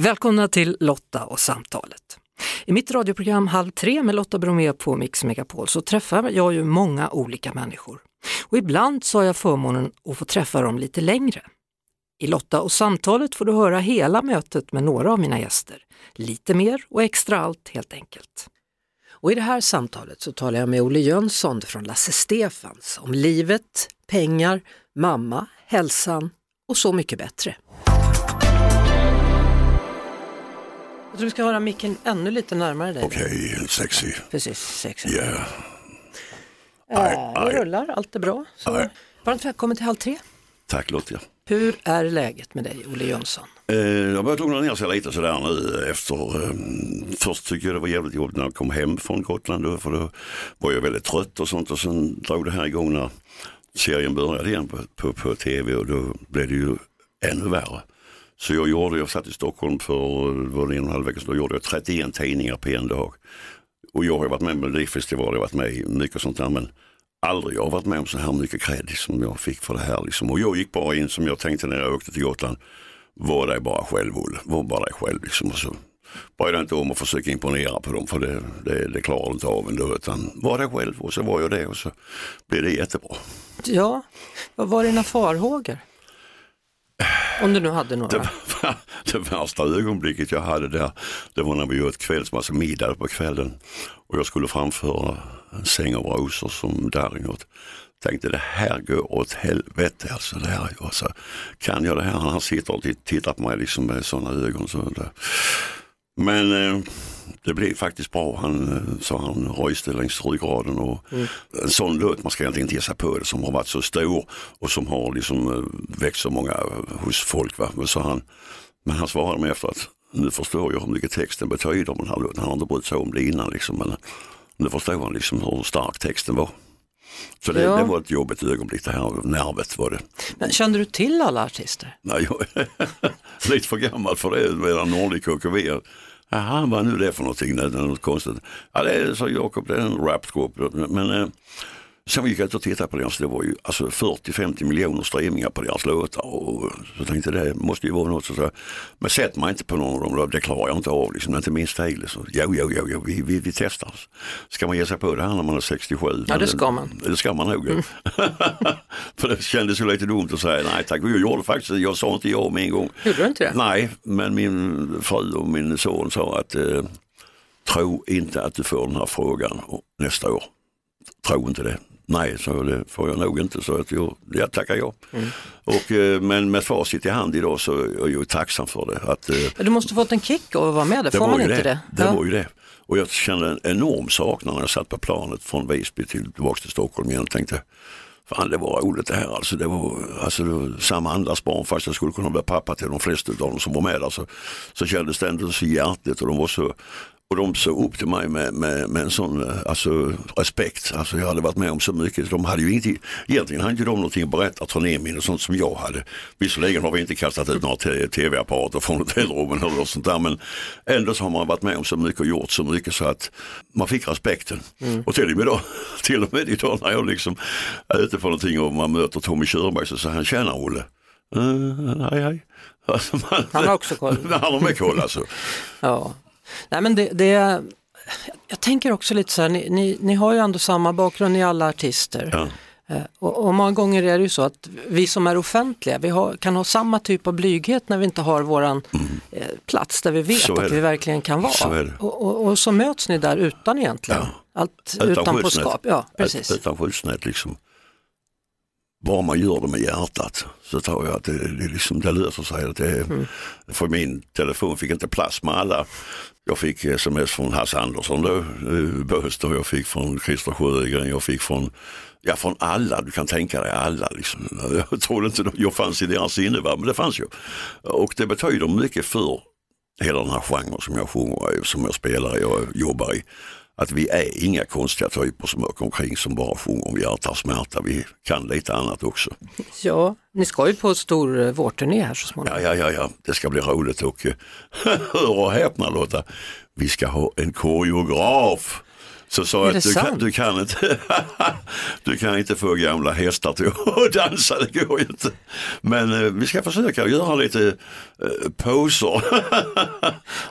Välkomna till Lotta och samtalet. I mitt radioprogram Halv tre med Lotta Bromé på Mix Megapol så träffar jag ju många olika människor. Och ibland så har jag förmånen att få träffa dem lite längre. I Lotta och samtalet får du höra hela mötet med några av mina gäster. Lite mer och extra allt helt enkelt. Och i det här samtalet så talar jag med Olle Jönsson från Lasse Stefans om livet, pengar, mamma, hälsan och så mycket bättre. Vi ska höra micken ännu lite närmare dig. Okej, okay, sexy. Precis, sexy. Yeah. Äh, det rullar, allt är bra. Så. Varmt välkommen till Halv tre. Tack Lottia. Hur är läget med dig, Olle Jönsson? Eh, jag börjat lugna ner sig lite sådär nu efter, eh, först tycker jag det var jävligt jobbigt när jag kom hem från Gotland då, för då var jag väldigt trött och sånt och sen drog det här igång när serien började igen på, på, på tv och då blev det ju ännu värre. Så jag gjorde, jag satt i Stockholm för var det en och en halv vecka sedan, då gjorde jag 31 tidningar på en dag. Och jag har varit med i Melodifestivalen jag har varit med i mycket sånt där men aldrig jag har varit med om så här mycket credit som jag fick för det här. Liksom. Och jag gick bara in som jag tänkte när jag åkte till Gotland, var dig bara själv Olle, var bara dig själv. Liksom. Och så bry dig inte om att försöka imponera på dem för det, det, det klarar du inte av ändå. Utan var dig själv och så var jag det och så blev det jättebra. Ja, vad var dina farhågor? Om du nu hade några? Det, det värsta ögonblicket jag hade där, det var när vi åt kvällsmassa alltså middag på kvällen och jag skulle framföra en säng av rosor som Darin åt. Tänkte det här går åt helvete alltså. Det här, alltså, kan jag det här? Han sitter och tittar på mig liksom med sådana ögon. Så det. Men eh, det blev faktiskt bra. Han eh, sa han röjste längs ryggraden och mm. en sån låt, man ska egentligen inte ge sig på det, som har varit så stor och som har liksom eh, väckt så många hos folk. Va? Men, så han, men han svarade mig efter att nu förstår jag hur mycket texten betyder om den här låten. Han har inte brytt sig om det innan liksom, men nu förstår han liksom hur stark texten var. Så det, ja. det, var ett jobbigt ögonblick det här nervet var det. Men kände du till alla artister? Nej, jag är lite för gammal för det, medan Nordic KKV Jaha, vad nu det för någonting? Det är något konstigt. Ja, det är, sa Jakob, det är en rapgrupp. Men eh, Sen gick jag ut och tittade på deras, det var ju alltså 40-50 miljoner streamningar på deras låtar och så tänkte det måste ju vara något. Så, så, men sätter man inte på någon av dem, det klarar jag inte av, liksom, inte min stil. Så, jo, jo, jo, jo vi, vi, vi testar. Ska man ge sig på det här när man är 67? Ja, det ska man. Det ska man nog. Mm. För det kändes ju lite dumt att säga nej tack. Jag gjorde faktiskt, jag sa inte ja med en gång. Gjorde du inte det? Nej, men min fru och min son sa att eh, tro inte att du får den här frågan nästa år. Tro inte det. Nej, så det får jag nog inte så att jag, jag tackar ja. Mm. Och, eh, men med facit i hand idag så är jag tacksam för det. Att, eh, du måste fått en kick av att vara med, det får man inte det? Det, det ja. var ju det. Och jag kände en enorm saknad när jag satt på planet från Visby till, tillbaka till Stockholm igen och tänkte Fan det var roligt det här alltså. Det var, alltså, det var samma andras barn fast jag skulle kunna bli pappa till de flesta av dem som var med där. Så, så kändes det ändå så hjärtligt och de var så och de såg upp till mig med, med, med en sån eh, alltså, respekt. Alltså, jag hade varit med om så mycket. De hade ju inte, egentligen hade inte de någonting att berätta, turnéminnen och sånt som jag hade. Visserligen har vi inte kastat ut några tv-apparater från hotellrummen eller sånt där men ändå så har man varit med om så mycket och gjort så mycket så att man fick respekten. Mm. Och till och med då, till och med idag när jag liksom är ute på någonting och man möter Tommy Körberg så säger han tjena Olle. Uh, hej hej. Alltså man, han har också koll. han har med koll alltså. ja. Nej men det, det, jag tänker också lite så här, ni, ni, ni har ju ändå samma bakgrund, ni är alla artister. Ja. Eh, och, och, många gånger är det ju så att vi som är offentliga, vi har, kan ha samma typ av blyghet när vi inte har våran mm. eh, plats där vi vet att vi verkligen kan vara. Och, och, och, så möts ni där utan egentligen, ja. allt utan, utan påskap. Ja, precis. Utan skyddsnät liksom bara man gör det med hjärtat så tror jag att det, det, liksom, det löser sig. Att det, mm. För min telefon fick inte plats med alla. Jag fick sms från Hasse Andersson då, eh, Böst och jag fick från Christer Sjögren, jag fick från, ja, från alla, du kan tänka dig alla. Liksom. Jag trodde inte jag fanns i deras sinnevärld, men det fanns ju. Och det betyder mycket för hela den här genren som jag sjunger som jag spelar och jobbar i att vi är inga konstiga typer som åker omkring som bara sjunger om hjärta och smärta. Vi kan lite annat också. Ja, ni ska ju på stor eh, vårturné här så småningom. Ja, ja, ja, ja. det ska bli roligt och hör och häpna Lotta, vi ska ha en koreograf Så sa jag att du kan, du, kan inte, du kan inte få gamla hästar till att dansa, det går ju inte. Men eh, vi ska försöka göra lite eh, poser.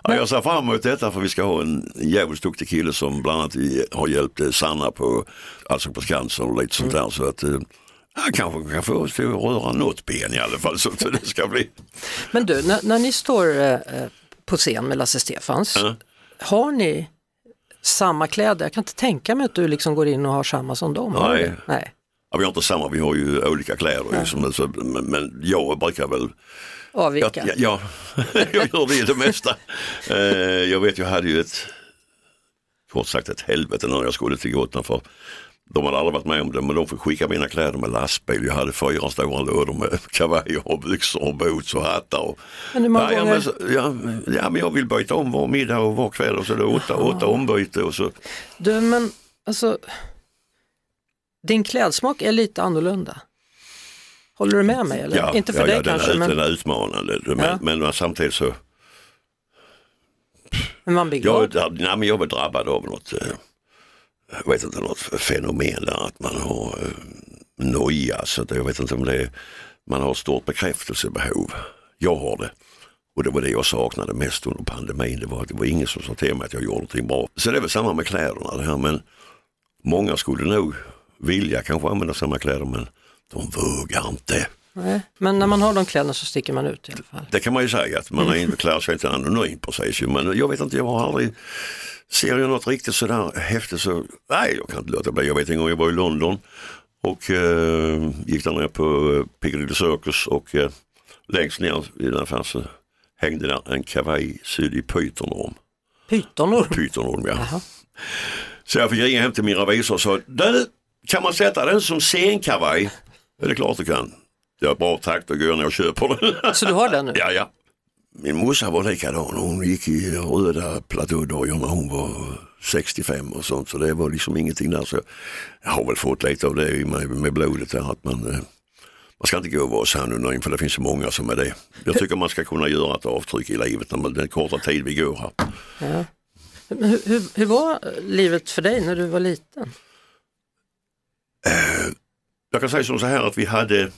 ja, jag ser fram emot detta för vi ska ha en jävligt duktig kille som bland annat har hjälpt eh, Sanna på, alltså på Skansen och lite sånt där. Så att eh, han kanske kan få oss att röra något ben i alla fall så att det ska bli. Men du, när, när ni står eh, eh, på scen med Lasse Stefans, Ja. har ni samma kläder? Jag kan inte tänka mig att du liksom går in och har samma som dem. Nej. Nej. Ja, vi har inte samma, vi har ju olika kläder. Ju, som, så, men, men jag brukar väl Avvika. Ja, ja, jag gör det i det mesta. Eh, jag vet, jag hade ju ett, kort sagt ett helvete när jag skulle till Gotland för de hade aldrig varit med om det men de fick skicka mina kläder med lastbil. Jag hade fyra stora lådor med kavajer och byxor och boots och hattar. Och, Men hur många ja, ja, gånger- men, så- ja, ja, men jag vill byta om var middag och var kväll och så är det åtta, åtta ombyte och så. Du, men alltså, din klädsmak är lite annorlunda. Håller du med mig? Eller? Ja, inte för ja, dig ja, kanske, är, men, den är utmanande. Men, Ja. men samtidigt så men man blir Jag, glad. nej, men jag var drabbad av något, eh, jag vet inte, något fenomen där att man har eh, noja. Så att jag vet inte om det är, man har stort bekräftelsebehov. Jag har det. Och det var det jag saknade mest under pandemin. Det var det var ingen som sa till mig att jag gjorde någonting bra. Så det är väl samma med kläderna det här. Men många skulle nog vilja kanske använda samma kläder men de vågar inte. Nej. Men när man har de kläderna så sticker man ut i alla fall. Det kan man ju säga att man inte klär sig inte anonym precis. Men jag vet inte, jag har aldrig, ser jag något riktigt sådär häftigt så, nej jag kan inte låta bli. Jag vet en gång jag var i London och eh, gick där ner på eh, Piccadilly Circus och eh, längst ner i den fanns så hängde där en kavaj sydd i pytonorm. Pytonor. Pytonorm ja. Jaha. Så jag fick ringa hem till min revisor och sa, du kan man sätta den som scenkavaj? Ja, det är klart du kan. Ja, bra tack, då går jag ner och köper den. Så du har den nu? Ja, ja. Min morsa var likadan. Hon gick i röda platådojor när hon var 65 och sånt. Så det var liksom ingenting där. Så jag har väl fått lite av det i mig med blodet där. Att man, eh, man ska inte gå och vara så anonym för det finns så många som är det. Jag tycker man ska kunna göra ett avtryck i livet när man, den korta tid vi går här. Ja. Hur, hur, hur var livet för dig när du var liten? Jag kan säga som så här att vi hade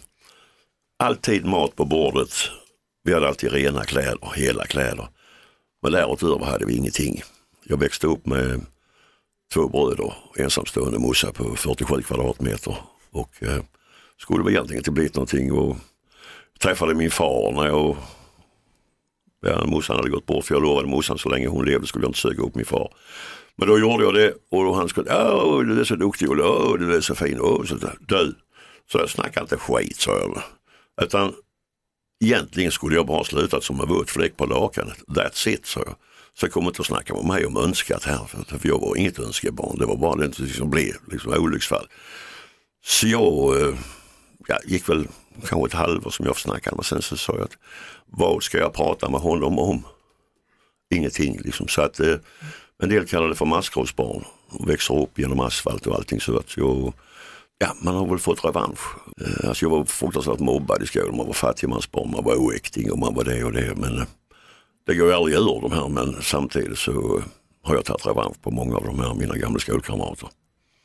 alltid mat på bordet. Vi hade alltid rena kläder, hela kläder. Men därutöver hade vi ingenting. Jag växte upp med två bröder, ensamstående morsa på 47 kvadratmeter. Och eh, skulle väl egentligen inte blivit någonting. Och träffade min far när jag Ja, morsan hade gått bort för jag lovade morsan så länge hon levde skulle jag inte söka upp min far. Men då gjorde jag det och då han skulle, åh du är så duktig åh, du är så fin. Åh, så, du, så jag snackar inte skit sa jag. Utan egentligen skulle jag bara ha slutat som en våt fläck på lakanet. That's it sa jag. Så kom inte och snacka med mig om önskat här. För jag var inget önskebarn. Det var bara det som blev liksom olycksfall. Så jag eh, ja, gick väl kanske ett halvår som jag snackade med, sen så sa jag att vad ska jag prata med honom om? Ingenting liksom. Så att eh, en del kallar det för maskrosbarn växer upp genom asfalt och allting så att jag, ja man har väl fått revansch. Eh, alltså jag var fruktansvärt mobbad i skolan, man var fattigmansbarn, man var oäkting och man var det och det. Men eh, det går ju aldrig ur de här men samtidigt så har jag tagit revansch på många av de här mina gamla skolkamrater.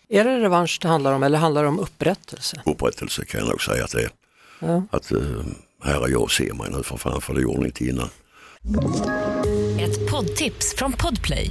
Är det revansch det handlar om eller handlar det om upprättelse? Upprättelse kan jag nog säga att det är. Ja. Att eh, här är jag och ser mig nu för fan för det gjorde ni inte innan. Ett poddtips från Podplay.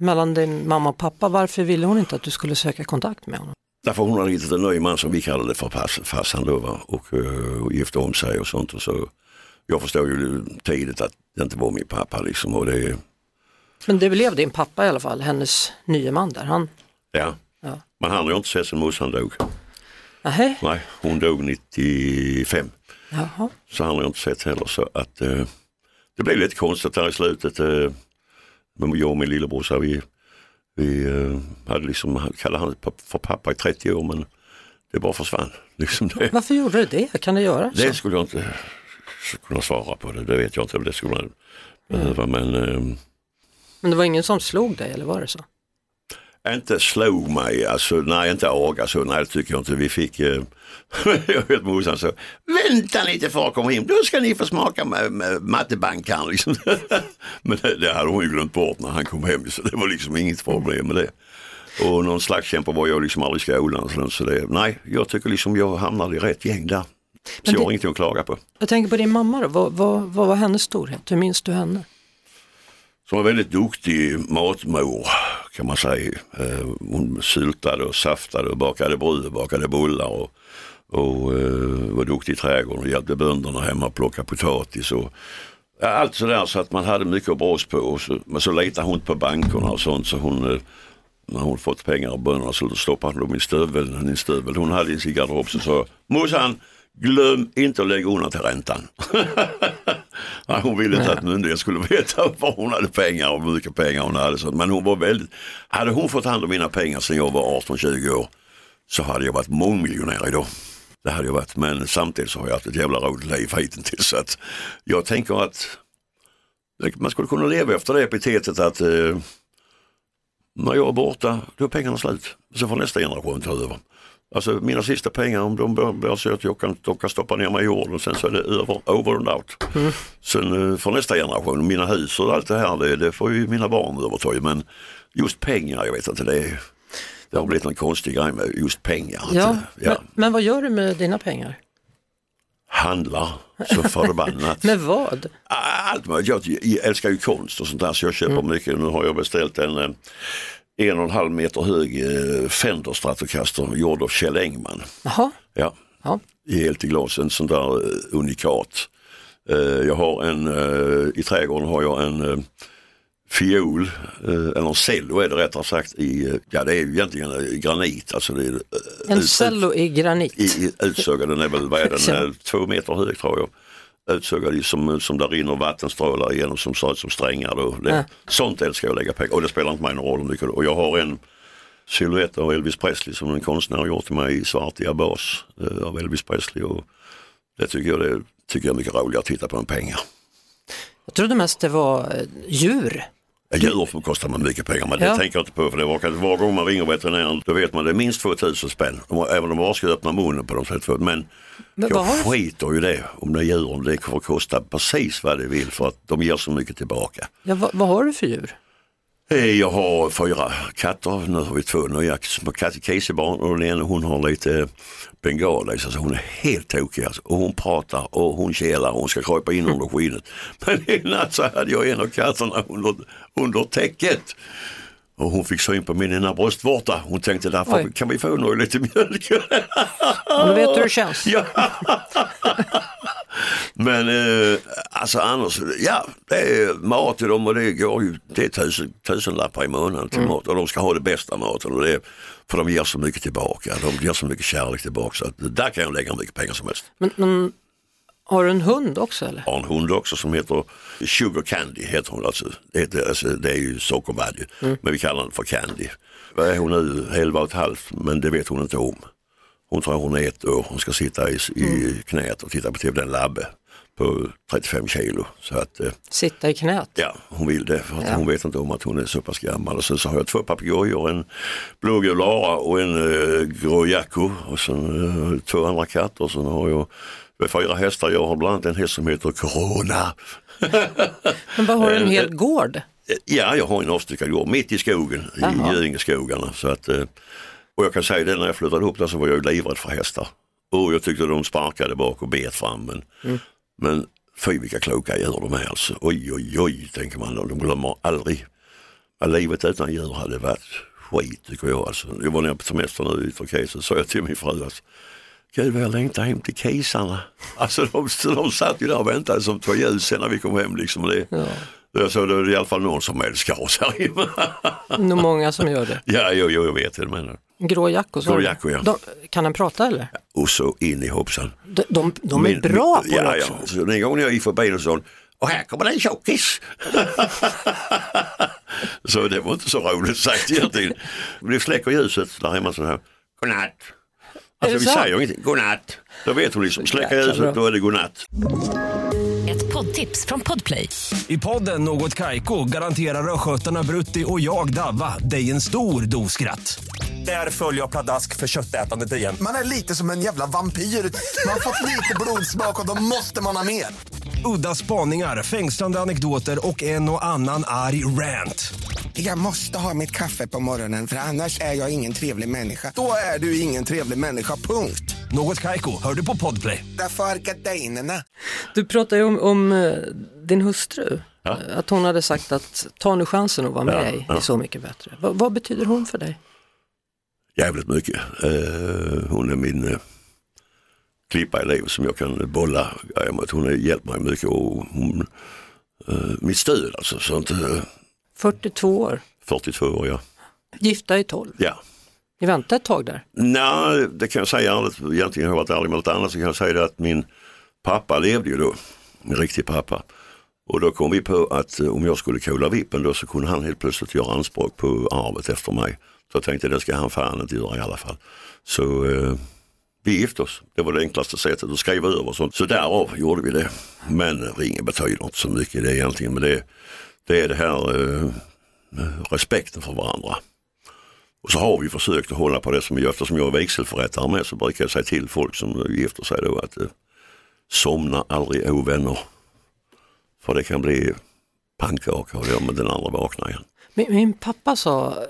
mellan din mamma och pappa? Varför ville hon inte att du skulle söka kontakt med honom? Därför hon hade hittat en ny man som vi kallade för farsan då va? Och, uh, och gifte om sig och sånt. Och så, jag förstod ju tidigt att det inte var min pappa liksom. Och det, Men det blev din pappa i alla fall, hennes nye man där. Han, ja. Ja. Men han har jag inte sett sen morsan dog. nähä, Nej, hon dog 95. jaha. Så han har jag inte sett heller. Så att eh, det blev lite konstigt där i slutet. Eh, men jag och min lillebrorsa vi Vi eh, hade liksom kallat han för pappa i 30 år men det bara försvann. Liksom det. Varför gjorde det det? Kan det göra så? det skulle jag inte kunna svara på, det, det vet jag inte. Det skulle man behöva men eh, Men det var ingen som slog dig eller var det så? Inte slog mig, alltså nej inte aga så, nej det tycker jag inte. Vi fick, eh, jag vet morsan så, vänta lite far kommer hem, då ska ni få smaka med, med mattebankaren. Liksom. Men det, det hade hon ju glömt bort när han kom hem så det var liksom inget problem med det. Och någon slagskämpe var jag liksom aldrig i skolan. Så, det, nej, jag tycker liksom jag hamnade i rätt gäng där. Så Men jag har ingenting att klaga på. Jag tänker på din mamma då, vad, vad, vad var hennes storhet? Hur minns du henne? Som var väldigt duktig matmor kan man säga. Eh, Hon syltade och saftade och bakade bröd och bakade bullar och, och eh, var duktig i trädgården och hjälpte bönderna hemma att plocka potatis. Och, ja, allt sådär så att man hade mycket att brås på. Och så, men så letade hon på bankerna och sånt så hon eh, när hon fått pengar av bönderna så stoppade hon dem i stöveln. I stövel. Hon hade i sin garderob så sa morsan glöm inte att lägga undan till räntan. Nej, hon ville inte att myndigheten skulle veta var hon hade pengar och hur mycket pengar hon hade. Men hon var väldigt, hade hon fått hand om mina pengar sedan jag var 18-20 år så hade jag varit mångmiljonär idag. Det hade jag varit, men samtidigt så har jag haft ett jävla roligt liv hittills. Så att jag tänker att man skulle kunna leva efter det epitetet att eh, när jag är borta, då är pengarna slut. Så får nästa generation ta över. Alltså mina sista pengar, om de blir så att jag kan, de kan stoppa ner mig i jorden och sen så är det över, over and out. Sen eh, får nästa generation, mina hus och allt det här, det, det får ju mina barn överta. Men just pengar, jag vet inte, det, är, det har blivit en konstig grej med just pengar. Ja, eh, Men, men vad gör du med dina pengar? Handlar så förbannat. Med vad? Allt möjligt. Jag, älskar ju konst och sånt där så jag köper mycket. Nu har jag beställt en eh, en och en halv meter hög eh, Fender Stratocaster gjord av Kjell Engman. Jaha, Ja, ja. i helt i glas, en sån där eh, unikat. Eh, jag har en, i trädgården har jag en fiol, eller en cello är det rättare sagt, i, ja det är ju egentligen granit. Alltså det är, en cello i granit. i, utsågad, den är väl, vad är den, två meter hög tror jag. Utsågad i som, som där rinner vattenstrålar igenom som ser ut som strängar. Då. Det, Ja. Sånt älskar jag att lägga pengar och det spelar inte mig någon roll hur mycket. Och jag har en silhuett av Elvis Presley som en konstnär har gjort till mig i svart diabas eh, av Elvis Presley. Och det tycker jag, det tycker jag är mycket roligare att titta på än pengar. Jag trodde mest det var eh, djur. Djur får kosta mig mycket pengar men Ja. det tänker jag inte på för det var, var gång man ringer veterinären då vet man det är minst 2000 spänn. Även om de bara ska öppna munnen på dem. så är det för- Men Men jag du- skiter ju det om det är djur, om det får kosta precis vad det vill för att de ger så mycket tillbaka. Ja, vad, vad har du för djur? Eh, Jag har fyra katter, nu har vi två nya små katter, Casey-barn och den ena hon har lite bengal så hon är helt tokig alltså. Och hon pratar och hon kelar och hon ska krypa in under skinnet. Men i natt så hade jag en av katterna under, under täcket. Och hon fick syn på min ena bröstvårta. Hon tänkte därför kan vi få något lite mjölk. Och du vet hur det känns. Ja. Men eh, alltså annars, ja det är mat till dem och det går ju, det är tusen, tusenlappar i månaden till mat och de ska ha det bästa maten och det för de ger så mycket tillbaka, de ger så mycket kärlek tillbaka så att där kan jag lägga hur mycket pengar som helst. Men, men har du en hund också eller? Har en hund också som heter Sugar Candy, heter hon alltså. Det, heter, alltså, det är ju sockervadd ju, men vi kallar den för Candy. Vad är hon nu, 11 och ett halvt, men det vet hon inte om. Hon tror hon är ett år, hon ska sitta i, i knät och titta på tv, den labbe på 35 kilo. Så att, eh, Sitta i knät? ja, hon vill det för Ja. hon vet inte om att hon är så pass gammal. Och sen så har jag två papegojor, en blågul Lara och en uh, grå Jacko och sen eh, två andra katter. Sen har jag har fyra hästar, jag har bland annat en häst som heter Corona. Men vad har du en Eh, hel gård? Eh, Ja, jag har en avstyckad gård mitt i skogen, Jaha. i Göingeskogarna. Så att, eh, och jag kan säga det, när jag flyttade upp där så var jag livrädd för hästar. Och jag tyckte de sparkade bak och bet fram. Men, Mm. men fy vilka kloka djur de är alltså. Oj, oj, oj, tänker man. De glömmer aldrig. Ja, livet utan djur hade varit skit tycker jag. Alltså. Jag var nere på semester nu i Turkiet så sa jag till min fru alltså, Gud vad jag längtar hem till kisarna. Alltså de, de satt ju där och väntade som två ljus sen när vi kom hem. Liksom. Det, Ja. jag sa, det är i alla fall någon som älskar oss här inne. Nog många som gör det. ja, jo, jo, jag vet det. Men. Grå Jacko, sa Grå du? Jacko, ja. De, kan den prata eller? Och så in i hoppsan. De, de, de är Min- bra på ja, det också. Ja. Så den gången jag gick förbi och sa och här kommer en tjockis. Så det var inte så roligt sagt egentligen. Vi släcker ljuset där hemma så här, godnatt. Alltså vi säger ingenting, godnatt. Då vet hon liksom, bra. ljuset då är det godnatt. Ett poddtips från Podplay. I podden Något Kaiko garanterar östgötarna Brutti och jag, Davva, dig en stor dos skratt. Där följer jag pladask för köttätandet igen. Man är lite som en jävla vampyr. Man har fått lite blodsmak och då måste man ha mer. Udda spaningar, fängslande anekdoter och en och annan arg rant. Jag måste ha mitt kaffe på morgonen för annars är jag ingen trevlig människa. Då är du ingen trevlig människa, punkt. Något Kaiko, hör du på Podplay. Därför är gardinerna. Du pratar ju om, om eh, din hustru. Ja. Att hon hade sagt att ta nu chansen att vara med Ja, dig ja. i Så mycket bättre. Va, vad betyder hon för dig? Jävligt mycket. Eh, hon är min uh, klippa i livet som jag kan bolla grejer mot. Hon har hjälpt mig mycket och hon, uh, mitt stöd alltså. Så inte, uh, 42 år, 42 år ja. gifta i 12. ja. Ni väntade ett tag där. Nej, det kan jag säga ärligt. Egentligen har jag varit ärlig med något annat så kan jag säga det att min pappa levde ju då. Min riktig pappa. Och då kom vi på att eh, om jag skulle kola vippen då så kunde han helt plötsligt göra anspråk på arvet efter mig. Så jag tänkte det ska han fan inte göra i alla fall. Så eh, vi gifte oss. Det var det enklaste sättet att skriva över sånt. Så därav gjorde vi det. Men ringen betyder inte så mycket det egentligen. Men det, det är det här eh, respekten för varandra. Och så har vi försökt att hålla på det som vi gör. Eftersom jag är vigselförrättare med så brukar jag säga till folk som gifter sig då att eh, somna aldrig ovänner. För det kan bli pannkaka och då men den andra vaknar igen. Min, min pappa sa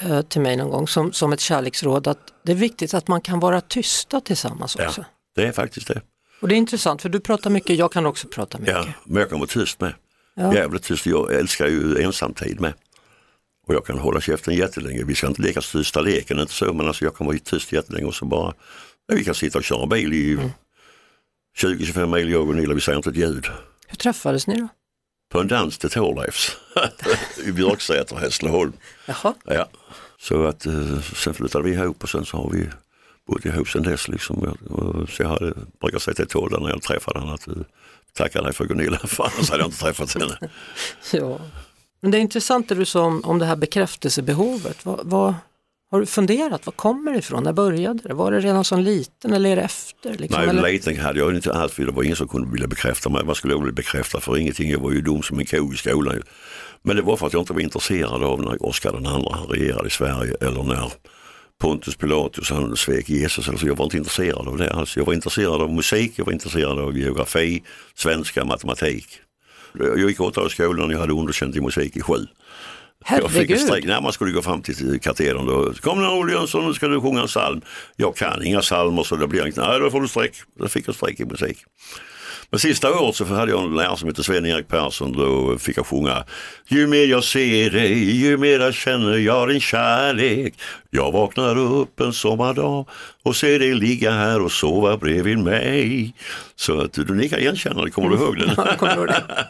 eh, till mig någon gång som, som ett kärleksråd att det är viktigt att man kan vara tysta tillsammans Ja, också. det är faktiskt det. Och det är intressant för du pratar mycket, jag kan också prata mycket. Ja, men jag kan vara tyst med. Ja. Jävligt tyst. Jag älskar ju ensamtid med. Och jag kan hålla käften jättelänge. Vi ska inte leka tysta leken, inte så, men alltså jag kan vara tyst jättelänge och så bara, ja, vi kan sitta och köra bil i 20-25 mil jag och Nilla, vi säger inte ett ljud. Hur träffades ni då? På en dans till Thorleifs i Björksäter, Hässleholm. Jaha, Ja. Så att eh, sen flyttade vi ihop och sen så har vi bott ihop sen dess. Liksom. Så jag hade, brukar säga till Tord när jag träffade honom att eh, tacka dig för Gunilla, för annars hade jag inte träffat henne. ja. Men det är intressant det du sa om, om det här bekräftelsebehovet. Vad, vad, har du funderat, var kommer det ifrån? När började det? Var det redan som liten eller är det efter? Liksom? Nej, eller? liten hade jag inte alls, för det var ingen som kunde vilja bekräfta mig. Vad skulle jag vilja bekräfta för ingenting? Jag var ju dum som en ko i skolan. Men det var för att jag inte var intresserad av när Oscar han regerade i Sverige eller när Pontus Pilatus han svek Jesus. Alltså jag var inte intresserad av det alls. Jag var intresserad av musik, jag var intresserad av geografi, svenska, matematik. Jag gick åtta år i skolan och jag hade underkänt i musik i sju. Jag fick en Herregud, strejk. När man skulle gå fram till katedern då, kom nu Olle Jönsson, nu ska du sjunga en psalm. Jag kan inga psalmer så det blir inte, nej då får du strejk. Då fick jag strejk i musik. Men sista året så hade jag en lärare som hette Sven-Erik Persson. Då fick jag sjunga Ju mer jag ser dig, ju mer jag känner jag din kärlek. Jag vaknar upp en sommardag och ser dig ligga här och sova bredvid mig. Så att du nickar igenkännande, kommer du ihåg den? Ja, kommer du ihåg det?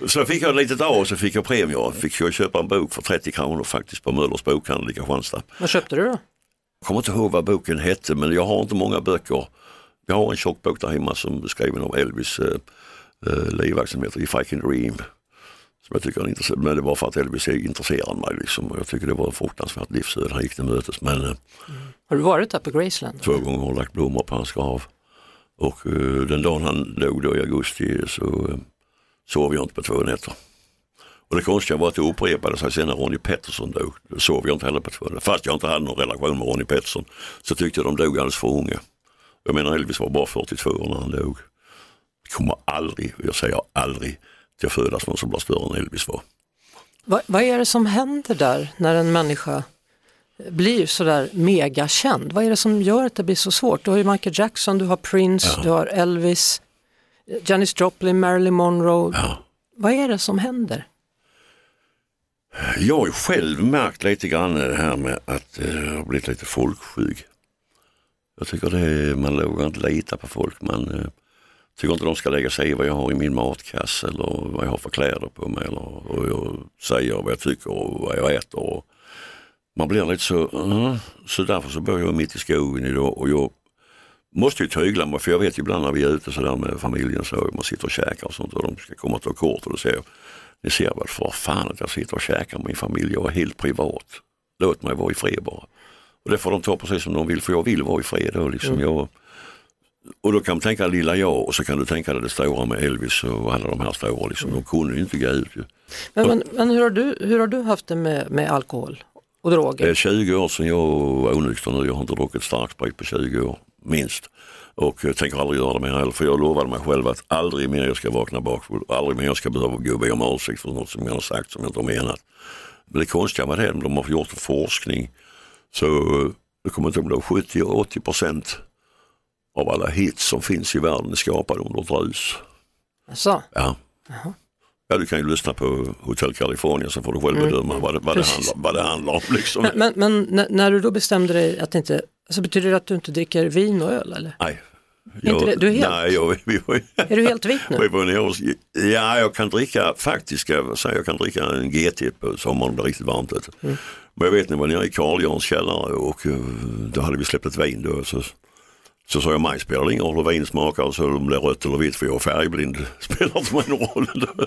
Så fick jag ett litet A och så fick jag premier. Fick jag köpa en bok för 30 kronor faktiskt på Möllers bokhandel i Kristianstad. Vad köpte du då? Jag kommer inte ihåg vad boken hette men jag har inte många böcker. Jag har en tjock bok där hemma som är skriven av Elvis eh, eh, livverksamhet, If I Can Dream. Som jag tycker är intressant, men det var för att Elvis intresserade mig liksom. Jag tycker det var en fruktansvärt livsöde han gick till mötes. Men eh, Har du varit där på Graceland? två gånger har lagt blommor på hans grav. Och eh, den dagen han dog då i augusti så eh, sov jag inte på två nätter. Och det konstiga var att det upprepade sig sen när Ronnie Pettersson dog. Då sov jag inte heller på två nätter. Fast jag inte hade någon relation med Ronnie Pettersson så tyckte jag de dog alldeles för unga. Jag menar Elvis var bara 42 år när han dog. Det kommer aldrig, jag säger aldrig, till att födas någon som blir större än Elvis var. Vad, vad är det som händer där när en människa blir sådär megakänd? Vad är det som gör att det blir så svårt? Du har ju Michael Jackson, du har Prince, Ja. du har Elvis, Janis Joplin, Marilyn Monroe. Ja. Vad är det som händer? Jag har ju själv märkt lite grann det här med att eh, jag har blivit lite folksjuk. Jag tycker det är, man vågar inte lita på folk. Man eh, tycker inte de ska lägga sig i vad jag har i min matkasse eller vad jag har för kläder på mig eller vad jag säger, vad jag tycker och vad jag äter. Och man blir lite så, uh, så därför så bor jag mitt i skogen idag och jag måste ju tygla mig för jag vet ju ibland när vi är ute sådär med familjen så man sitter och käkar och sånt och de ska komma och ta kort och då säger jag ni ser väl för fan att jag sitter och käkar med min familj, jag är helt privat. Låt mig vara i fred bara. Och det får de ta precis som de vill för jag vill vara i fred. Liksom Mm. jag, och då kan man tänka lilla jag och så kan du tänka dig det stora med Elvis och alla de här stora. Liksom. De kunde ju inte. Ju. Men, men, men hur, har du, hur har du haft det med, med alkohol och Det droger? är 20 år sedan jag var onykter nu. Jag har inte druckit starksprit på 20 år, minst. Och jag tänker aldrig göra det mer heller. För jag lovade mig själv att aldrig mer jag ska vakna bakfull. Aldrig mer jag ska behöva gå och be om ursäkt för något som jag har sagt som jag inte har menat. Men det konstiga med det, de har gjort forskning. Så det kommer inte att 70-80 procent av alla hits som finns i världen är skapade under ett rus. Så, Ja. Ja, du kan ju lyssna på Hotel California så får du själv bedöma vad, det, vad, det handlar, vad det handlar om. Liksom. men, men, men när, när du då bestämde dig att inte, alltså betyder det att du inte dricker vin och öl eller? Nej. Inte det? Du är helt- Nej, jag, vi var, Är du helt vit vi nu? var ja, jag kan dricka, faktiskt ska jag säga, jag kan dricka en GT på sommaren, det blir riktigt varmt. Mm. Men jag vet när jag var nere i Carl Jans källare och eh, då hade vi släppt ett vin då. Så, så sa jag, mig spelar det ingen roll hur vin smakar, så om det är rött eller vitt för jag är färgblind. spelar inte mig någon roll.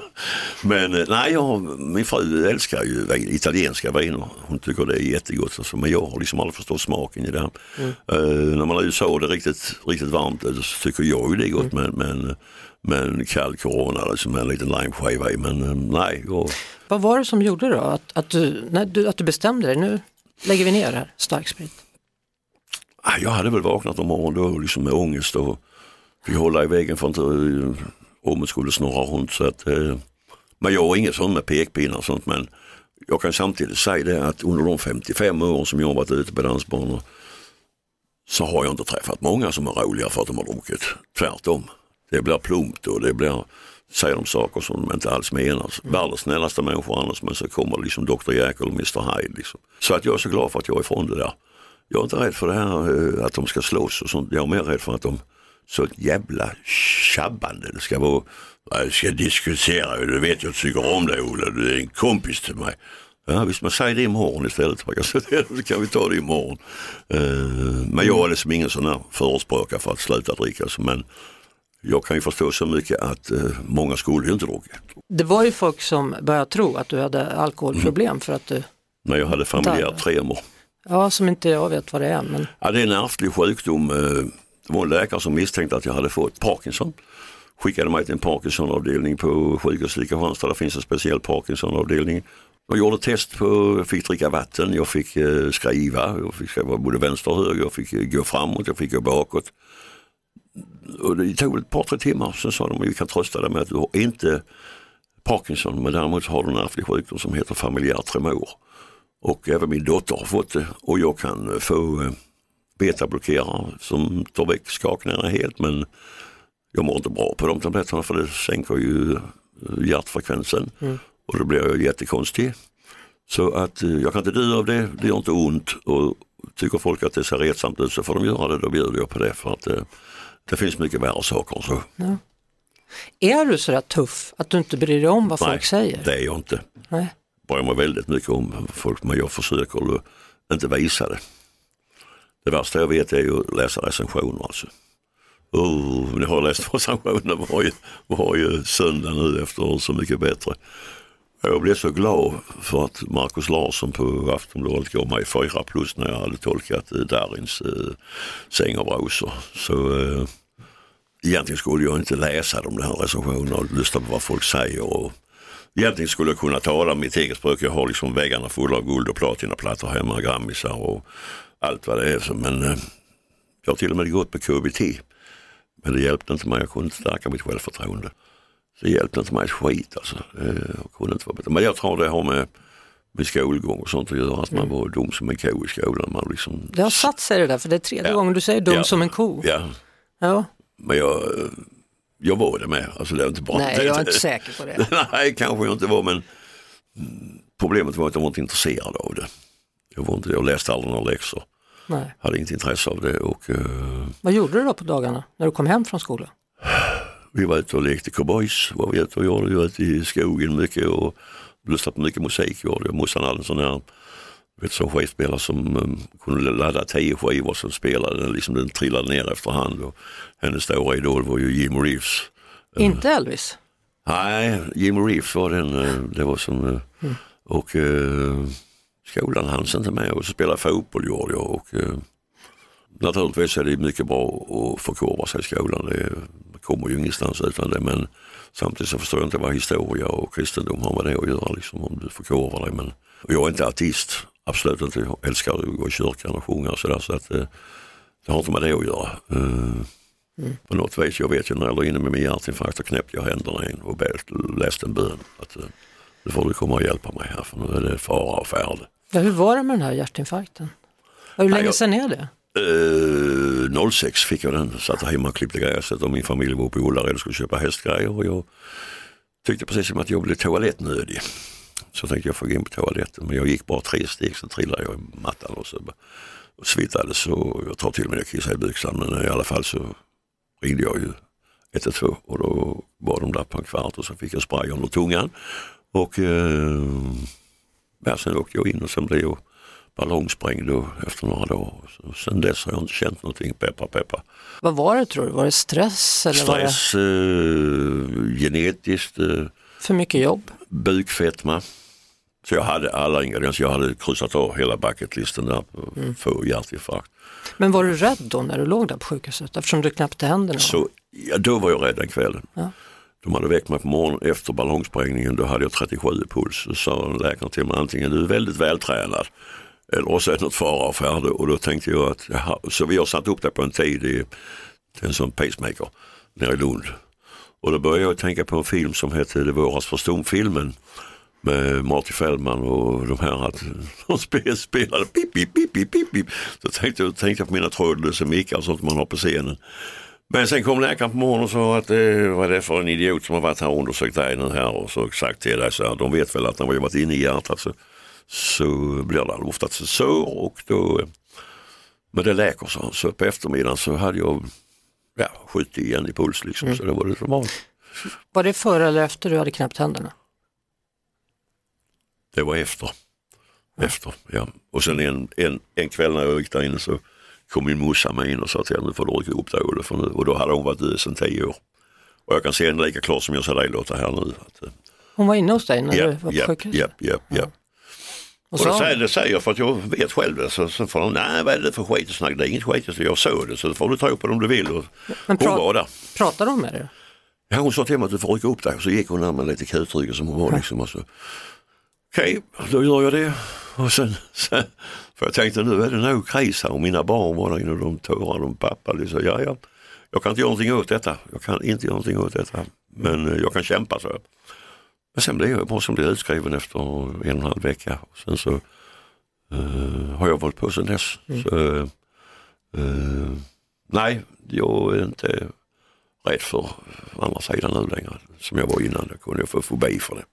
Men eh, nej, jag, min fru älskar ju vin, italienska viner. Hon tycker det är jättegott. Alltså, men jag har liksom aldrig förstått smaken i det. här. Eh, när man är i USA och det är riktigt, riktigt varmt eh, så tycker jag ju det är gott med, med, med en kall corona liksom, med en liten limeskiva i. Men nej, jag, Vad var det som gjorde då att, att, du, när du, att du bestämde dig, nu lägger vi ner det här, starksprit? Ah, Jag hade väl vaknat om morgonen då liksom med ångest och fick hålla i väggen för att inte eh, ommet skulle snurra runt. Så att, eh, men jag har inget sånt med pekpinnar och sånt men jag kan samtidigt säga det att under de 55 år som jag har varit ute på dansbanor så har jag inte träffat många som är roliga för att de har druckit. Tvärtom. Det blir plumpt och det blir, säger de saker som de inte alls menar. Världens snällaste människor annars men så kommer liksom Dr Jekyll och Mr Hyde. Liksom. Så att jag är så glad för att jag är ifrån det där. Jag är inte rädd för det här eh, att de ska slåss och sånt. Jag är mer rädd för att de så jävla tjabbande. Det ska vara, jag ska diskutera, du vet jag tycker om dig Ola, du är en kompis till mig. Ja visst, men säg det imorgon istället. Man kan säga det, Så kan vi ta det imorgon. Eh, Men jag är liksom ingen sån här förespråkare för att sluta dricka. Men jag kan ju förstå så mycket att eh, många skulle ju inte dricka. Det var ju folk som började tro att du hade alkoholproblem för att du, När jag hade familjär tremor ja som inte jag vet vad det är, men Ja, det är en ärftlig sjukdom. Eh, det var en läkare som misstänkte att jag hade fått Parkinson. Skickade mig till en Parkinsonavdelning på sjukhuset i Kristianstad. Där finns en speciell Parkinsonavdelning. Jag gjorde test på, jag fick dricka vatten, jag fick eh, skriva, jag fick skriva både vänster och höger, jag fick eh, gå framåt, jag fick gå bakåt. Och det tog ett par, tre timmar, sen sa de att vi kan trösta dig med att du har inte Parkinson men däremot har du en ärftlig sjukdom som heter familjär tremor. Och även min dotter har fått det och jag kan få eh, betablockerare som tar väck skakningarna helt men jag mår inte bra på de tabletterna för det sänker ju eh, hjärtfrekvensen och då blir jag jättekonstig. Så att eh, jag kan inte dö av det, det gör inte ont och tycker folk att det ser retsamt ut så får de göra det, då bjuder jag på det för att eh, det finns mycket värre saker så. är du sådär tuff att du inte bryr dig om vad folk säger? det är jag inte. Nej bryr mig väldigt mycket om folk men jag försöker att inte visa det. Det värsta jag vet är att läsa recensioner alltså. Oh, jag har läst recensioner varje, varje söndag nu efter Så mycket bättre. Jag blev så glad för att Markus Larsson på Aftonbladet gav mig fyra plus när jag hade tolkat Darins eh, Säng av rosor. Så eh, egentligen skulle jag inte läsa de här recensionerna och lyssna på vad folk säger. Och, Egentligen skulle jag kunna tala mitt eget språk. Jag har liksom väggarna fulla av guld och platinaplattor hemma, grammisar och allt vad det är. Så, Men eh, jag har till och med gått på KBT. Men det hjälpte inte mig, jag kunde inte stärka mitt självförtroende. Det hjälpte inte mig ett skit alltså. Eh, Jag kunde inte vara bättre. Men jag tror det har med, med skolgång och sånt att göra. Att man var dum som en ko i skolan. Man liksom, Det har satt sig det där, för det är tredje Ja. gången du säger dum Ja. som en ko. Ja, Ja. men jag, eh, jag var det med. Alltså det är inte bara Nej, jag är inte säker på det. Nej, kanske jag inte var men problemet var att jag var inte intresserad av det. Jag, var inte, jag läste aldrig några läxor, Nej. hade inget intresse av det och eh, Vad gjorde du då på dagarna när du kom hem från skolan? vi var ute och lekte cowboys, var vi ute och gjorde, vi var ute i skogen mycket och lyssnade på mycket musik. Morsan hade en sån här vet, som skivspelare som um, kunde ladda tio skivor så spelade den, liksom, den trillade ner efterhand. Och hennes stora idol var ju Jim Reeves. Inte Elvis? Nej, Jim Reeves var den, eh, det var som, eh, Mm. och eh, skolan hanns inte med och så spelade fotboll gjorde jag och eh, naturligtvis är det mycket bra att förkovra sig i skolan. Det kommer ju ingenstans utan det men samtidigt så förstår jag inte vad historia och kristendom har med det att göra liksom, om du förkovrar dig. Men jag är inte artist, absolut inte. Älskar att gå i kyrkan och sjunga och sådär så att eh, det har inte med det att göra. Eh, På något vis, jag vet ju när jag låg inne med min hjärtinfarkt så knäppte jag händerna in och bett- läste en bön. Att, eh, nu får du komma och hjälpa mig här för nu är det fara och färde. Ja, hur var det med den här hjärtinfarkten? Hur länge jag- sedan är det? Eh, 06 fick jag den, satt hemma och klippte gräset och min familj var uppe i Ullared och skulle köpa hästgrejer och jag tyckte precis som att jag blev toalettnödig. Så tänkte jag få gå in på toaletten men jag gick bara tre steg så trillade jag i mattan och så och svittades och jag tar till och med jag kissade i byxan men i alla fall så ringde jag ju 112 och då var de där på en kvart och så fick jag spray under tungan och eh, ja, sen åkte jag in och sen blev jag ballongsprängd efter några dagar. Så, sen dess har jag inte känt någonting, peppa peppa. Vad var det tror du? Var det stress eller var det Stress, eh, genetiskt, eh, för mycket jobb? bukfetma. Så jag hade alla ingredienser, jag hade kryssat av hela bucketlisten där Mm. få hjärtinfarkt. Men var du rädd då när du låg där på sjukhuset eftersom du knäppte händerna? Så ja, då var jag rädd den kvällen. Ja. De hade väckt mig på morgonen efter ballongsprängningen, då hade jag 37 i puls. Så sa läkaren till mig antingen du är väldigt vältränad eller så är det något fara färde. Och då tänkte jag att, jaha, så vi har satt upp det på en tid i en sån pacemaker nere i Lund. Och då började jag tänka på en film som hette Det våras för stumfilmen med Marty Feldman och de här att de spelade pip, pip, pip, pip, pip, pip. Så tänkte jag tänkte jag på mina trådlösa mickar och sånt man har på scenen. Men sen kom läkaren på morgonen och sa att eh, vad är det för en idiot som har varit här och undersökt dig nu här och så sagt till dig så här, de vet väl att när vi har varit inne i hjärtat så, så blir det oftast så och då, eh, men det läker så. Så på eftermiddagen så hade jag ja, 70 igen i puls liksom, så det var det som var. Var det före eller efter du hade knäppt händerna? Det var efter. Efter, ja. Och sen en, en, en kväll när jag gick där inne så kom min morsa med in och sa till henne, nu får du rycka upp dig Olle, för nu. Och då hade hon varit död sedan tio år. Och jag kan se henne lika klart som jag ser dig låta här nu. Att, eh, Hon var inne hos dig när Ja, du var på ja, sjukhuset? ja, ja, ja. Och Och sa säger, det säger jag för att jag vet själv det. Så, så får de, nej vad är det för skit och snack? Det är inget skit. Så jag såg det så det får du tro på det om du vill. Och Men hon var där. pratar de med dig? Ja, hon sa till mig att du får rycka upp dig så gick hon där med lite kutrygg som hon var liksom. Och så, Okej, då gör jag det. Och sen, sen, för jag tänkte nu är det nog kris här och mina barn var där inne och de tårade och pappa liksom, ja, ja, jag kan inte göra någonting åt detta. Jag kan inte göra någonting åt detta. Men eh, jag kan kämpa så. Jag. Men sen blev jag som blev utskriven efter en och en halv vecka. Och sen så eh, har jag varit på sen dess. Så, eh, nej, jag är inte rädd för andra sidan nu längre som jag var innan. Jag kunde få fobi för det.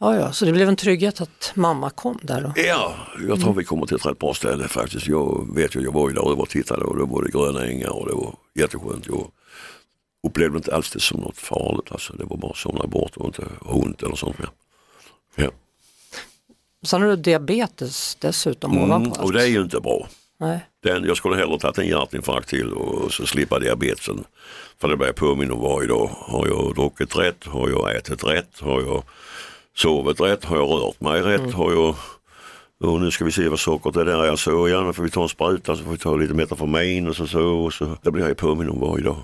Ja, ja, så det blev en trygghet att mamma kom där då? Ja, jag tror vi kommer till ett rätt bra ställe faktiskt. Jag vet ju, jag var ju där och tittade och det var det gröna ängar och det var jätteskönt. Jag upplevde inte alls det som något farligt. Alltså, det var bara att somna bort och inte ont eller sånt mer. Ja. Sen har du diabetes dessutom Mm, ovanpå allt. och det är ju inte bra. Nej. Den, jag skulle hellre tagit en hjärtinfarkt till och så slippa diabetesen. För det blir jag påminna om varje dag. Har jag druckit rätt? Har jag ätit rätt? Har jag sovit rätt? Har jag rört mig rätt? Har jag och nu ska vi se vad sockret är där. Jag så gärna får vi ta en spruta så får vi ta lite metformin och så så. Och så. Det blir jag påminn om varje dag.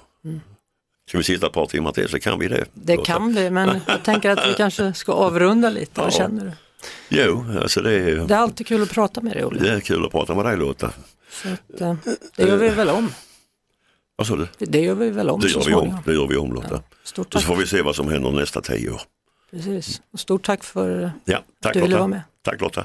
Ska vi sitta ett par timmar till så kan vi det. Det kan vi, men jag tänker att vi kanske ska avrunda lite. Vad Ja. känner du? Jo, alltså det är, Det är alltid kul att prata med dig Olle. det är kul att prata med dig Lotta. Så att, eh, det gör vi väl om. Vad sa du? Det gör vi väl om Det så gör vi om, det gör vi om Lotta. Stort Och så tack. får vi se vad som händer nästa tio år. Precis. Och stort tack för eh, Ja, tack du ville vara med. Tack Lotta.